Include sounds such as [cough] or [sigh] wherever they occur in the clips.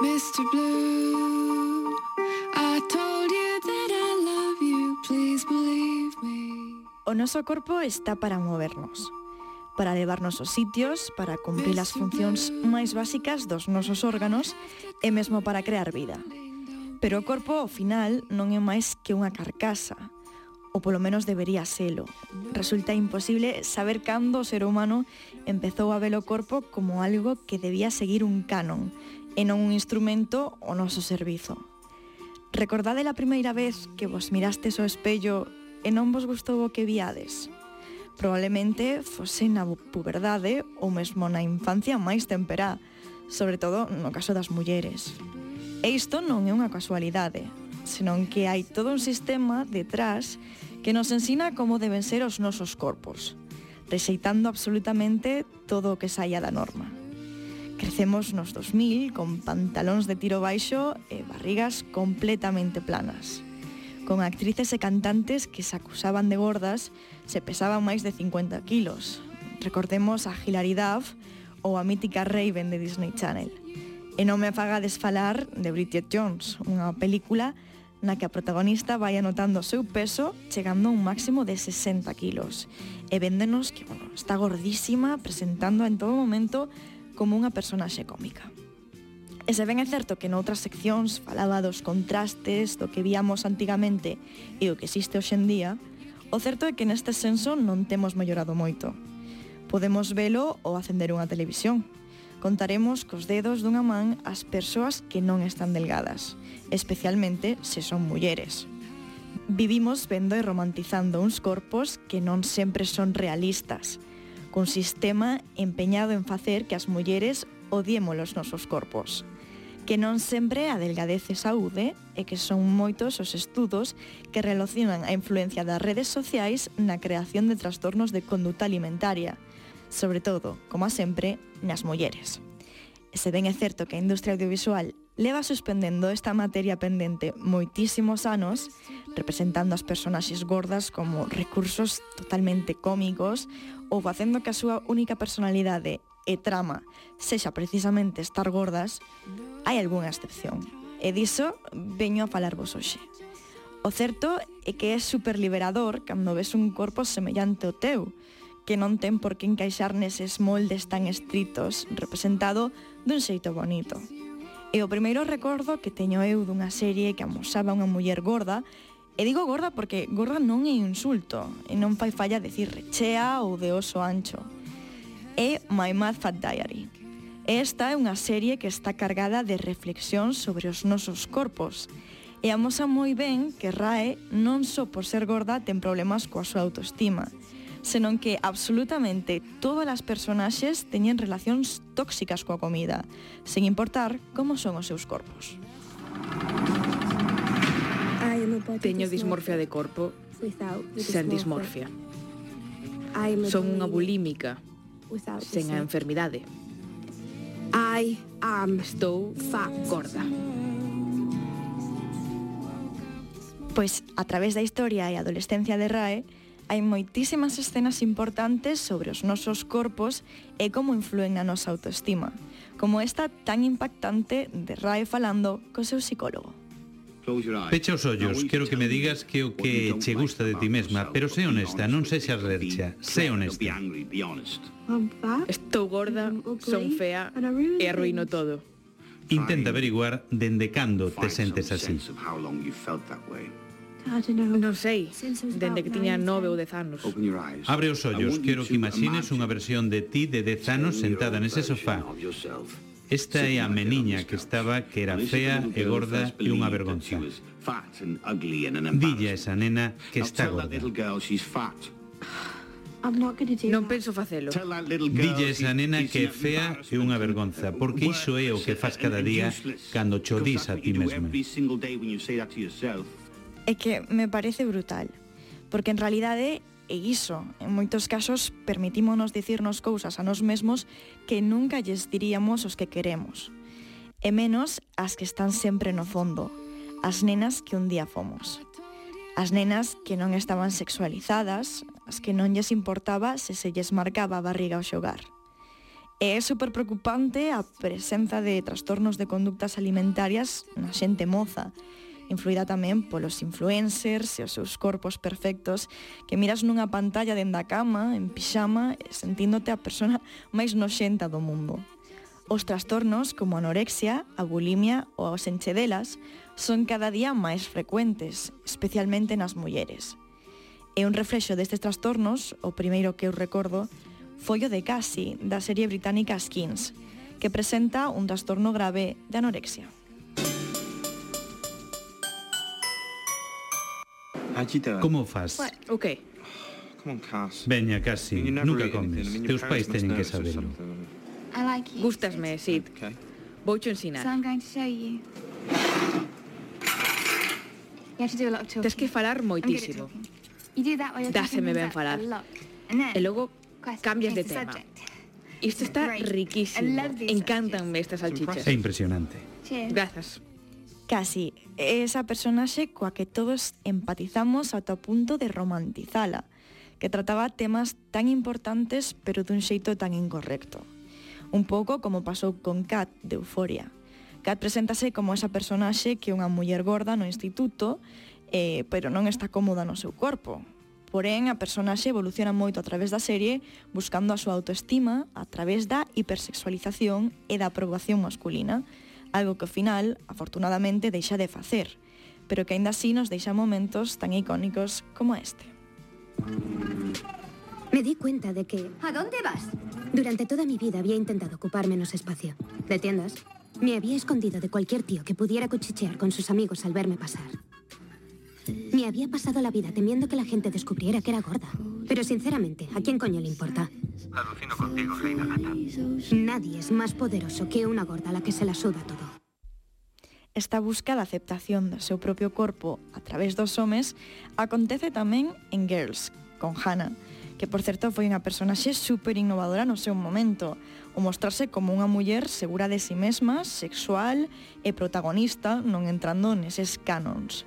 Mr. Blue, I told you that I love you, please believe me. O noso corpo está para movernos, para levarnos os sitios, para cumprir as funcións máis básicas dos nosos órganos e mesmo para crear vida. Pero o corpo, ao final, non é máis que unha carcasa, ou polo menos debería selo. Resulta imposible saber cando o ser humano empezou a ver o corpo como algo que debía seguir un canon, e non un instrumento o noso servizo. Recordade a primeira vez que vos mirastes ao espello e non vos gustou o que viades? Probablemente fose na puberdade ou mesmo na infancia máis temperá, sobre todo no caso das mulleres. E isto non é unha casualidade, senón que hai todo un sistema detrás que nos ensina como deben ser os nosos corpos, rexeitando absolutamente todo o que saia da norma. Crecemos nos 2000 con pantalóns de tiro baixo e barrigas completamente planas. Con actrices e cantantes que se acusaban de gordas se pesaban máis de 50 kilos. Recordemos a Hilary Duff ou a mítica Raven de Disney Channel. E non me afagades falar de Bridget Jones, unha película na que a protagonista vai anotando o seu peso chegando a un máximo de 60 kilos. E véndenos que, bueno, está gordísima presentando en todo momento como unha personaxe cómica. E se ben é certo que noutras seccións falaba dos contrastes do que víamos antigamente e o que existe hoxendía, o certo é que neste senso non temos mellorado moito. Podemos velo ou acender unha televisión. Contaremos cos dedos dunha man as persoas que non están delgadas, especialmente se son mulleres. Vivimos vendo e romantizando uns corpos que non sempre son realistas, cun sistema empeñado en facer que as mulleres odiemos os nosos corpos que non sempre a delgadez e saúde e que son moitos os estudos que relacionan a influencia das redes sociais na creación de trastornos de conduta alimentaria, sobre todo, como a sempre, nas mulleres. E se ben é certo que a industria audiovisual leva suspendendo esta materia pendente moitísimos anos, representando as personaxes gordas como recursos totalmente cómicos ou facendo que a súa única personalidade e trama sexa precisamente estar gordas, hai algunha excepción. E diso veño a falarvos hoxe. O certo é que é superliberador cando ves un corpo semellante ao teu, que non ten por que encaixar neses moldes tan estritos, representado dun xeito bonito. E o primeiro recordo que teño eu dunha serie que amosaba unha muller gorda, e digo gorda porque gorda non é insulto, e non fai falla decir rechea ou de oso ancho. É My Mad Fat Diary. Esta é unha serie que está cargada de reflexión sobre os nosos corpos, e amosa moi ben que Rae non só por ser gorda ten problemas coa súa autoestima, senón que absolutamente todas as personaxes teñen relacións tóxicas coa comida, sen importar como son os seus corpos. Teño dismorfia de corpo sen dismorfia. Son unha bulímica sen a enfermidade. I am estou fa gorda. Pois a través da historia e adolescencia de Rae, hai moitísimas escenas importantes sobre os nosos corpos e como influen na nosa autoestima, como esta tan impactante de Rae falando co seu psicólogo. Pecha os ollos, quero que me digas que o que che gusta de ti mesma, pero sé honesta, non sexas lercha, sé honesta. Estou gorda, son fea e arruino todo. Intenta averiguar dende cando te sentes así. Non sei, dende que tiña nove ou dez anos. Abre os ollos, quero que imagines unha versión de ti de dez anos sentada nese sofá. Esta é a meniña que estaba que era fea e gorda e unha vergonza. Dille a esa nena que está gorda. Non penso facelo. Dille esa nena que é fea e unha vergonza, porque iso é o que fas cada día cando cho dis a ti mesma é que me parece brutal, porque en realidade e iso. En moitos casos permitímonos dicirnos cousas a nos mesmos que nunca lles diríamos os que queremos. E menos as que están sempre no fondo, as nenas que un día fomos. As nenas que non estaban sexualizadas, as que non lles importaba se se lles marcaba a barriga ao xogar. E é super preocupante a presenza de trastornos de conductas alimentarias na xente moza, influída tamén polos influencers e os seus corpos perfectos que miras nunha pantalla dende a cama, en pixama, sentíndote a persona [laughs] máis noxenta do mundo. Os trastornos como a anorexia, a bulimia ou as enchedelas son cada día máis frecuentes, especialmente nas mulleres. E un reflexo destes trastornos, o primeiro que eu recordo, foi o de Cassie, da serie británica Skins, que presenta un trastorno grave de anorexia. Como faz? Veña, Cassie, nunca comes. Teus pais teñen que sabelo. Gustasme, Sid. Voucho ensinar. Tes que falar moitísimo. Dáseme ben falar. E logo cambias de tema. Isto está riquísimo. Encántanme estas salchichas. É impresionante. Grazas. Casi, é esa personaxe coa que todos empatizamos ata o punto de romantizala, que trataba temas tan importantes pero dun xeito tan incorrecto. Un pouco como pasou con Kat de Euforia. Kat preséntase como esa personaxe que é unha muller gorda no instituto, eh, pero non está cómoda no seu corpo. Porén, a personaxe evoluciona moito a través da serie, buscando a súa autoestima a través da hipersexualización e da aprobación masculina, algo que ao final, afortunadamente, deixa de facer, pero que aínda así nos deixa momentos tan icónicos como este. Me di cuenta de que ¿A dónde vas? durante toda mi vida había intentado ocupar menos espacio. ¿Me entiendes? Me había escondido de cualquier tío que pudiera cuchichear con sus amigos al verme pasar. Me había pasado la vida temiendo que la gente descubriera que era gorda. Pero sinceramente, ¿a quién coño le importa? Alucino contigo, Reina Gata. Nadie es más poderoso que una gorda a la que se la suda todo. Esta busca de aceptación do seu propio corpo a través dos homes acontece tamén en Girls, con Hannah, que por certo foi unha personaxe super innovadora no seu momento, o mostrarse como unha muller segura de si mesma, sexual e protagonista non entrando neses canons.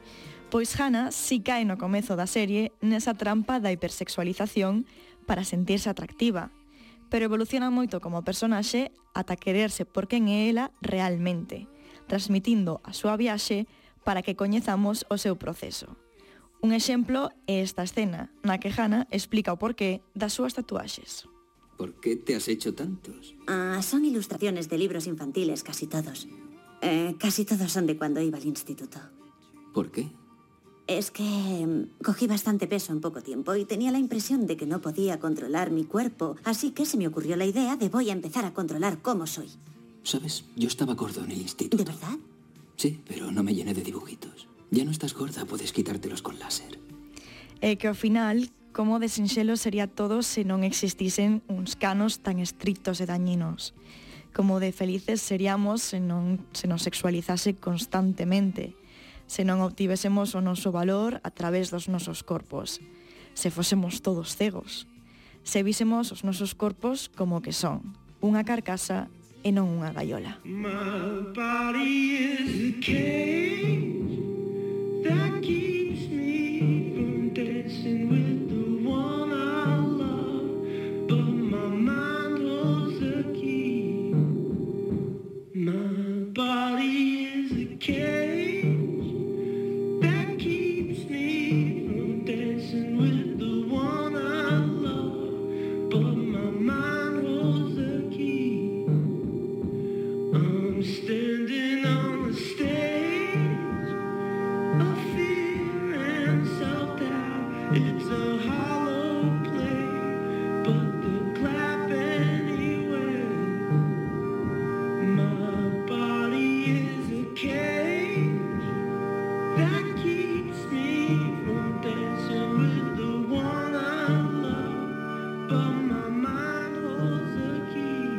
Pois Hannah si cae no comezo da serie nesa trampa da hipersexualización para sentirse atractiva, pero evoluciona moito como personaxe ata quererse por quen é ela realmente, transmitindo a súa viaxe para que coñezamos o seu proceso. Un exemplo é esta escena, na que Hannah explica o porqué das súas tatuaxes. ¿Por qué te has hecho tantos? Ah, son ilustraciones de libros infantiles, casi todos. Eh, casi todos son de cuando iba al instituto. ¿Por qué? Es que mm, cogí bastante peso en poco tiempo y tenía la impresión de que no podía controlar mi cuerpo, así que se me ocurrió la idea de voy a empezar a controlar cómo soy. ¿Sabes? Yo estaba gordo en el instituto. ¿De verdad? Sí, pero no me llené de dibujitos. Ya no estás gorda, puedes quitártelos con láser. E que ao final, como de sinxelo sería todo se non existisen uns canos tan estrictos e dañinos. Como de felices seríamos se non se nos sexualizase constantemente, se non obtivésemos o noso valor a través dos nosos corpos, se fósemos todos cegos, se vísemos os nosos corpos como que son, unha carcasa e non unha gaiola. My body is a cage that keeps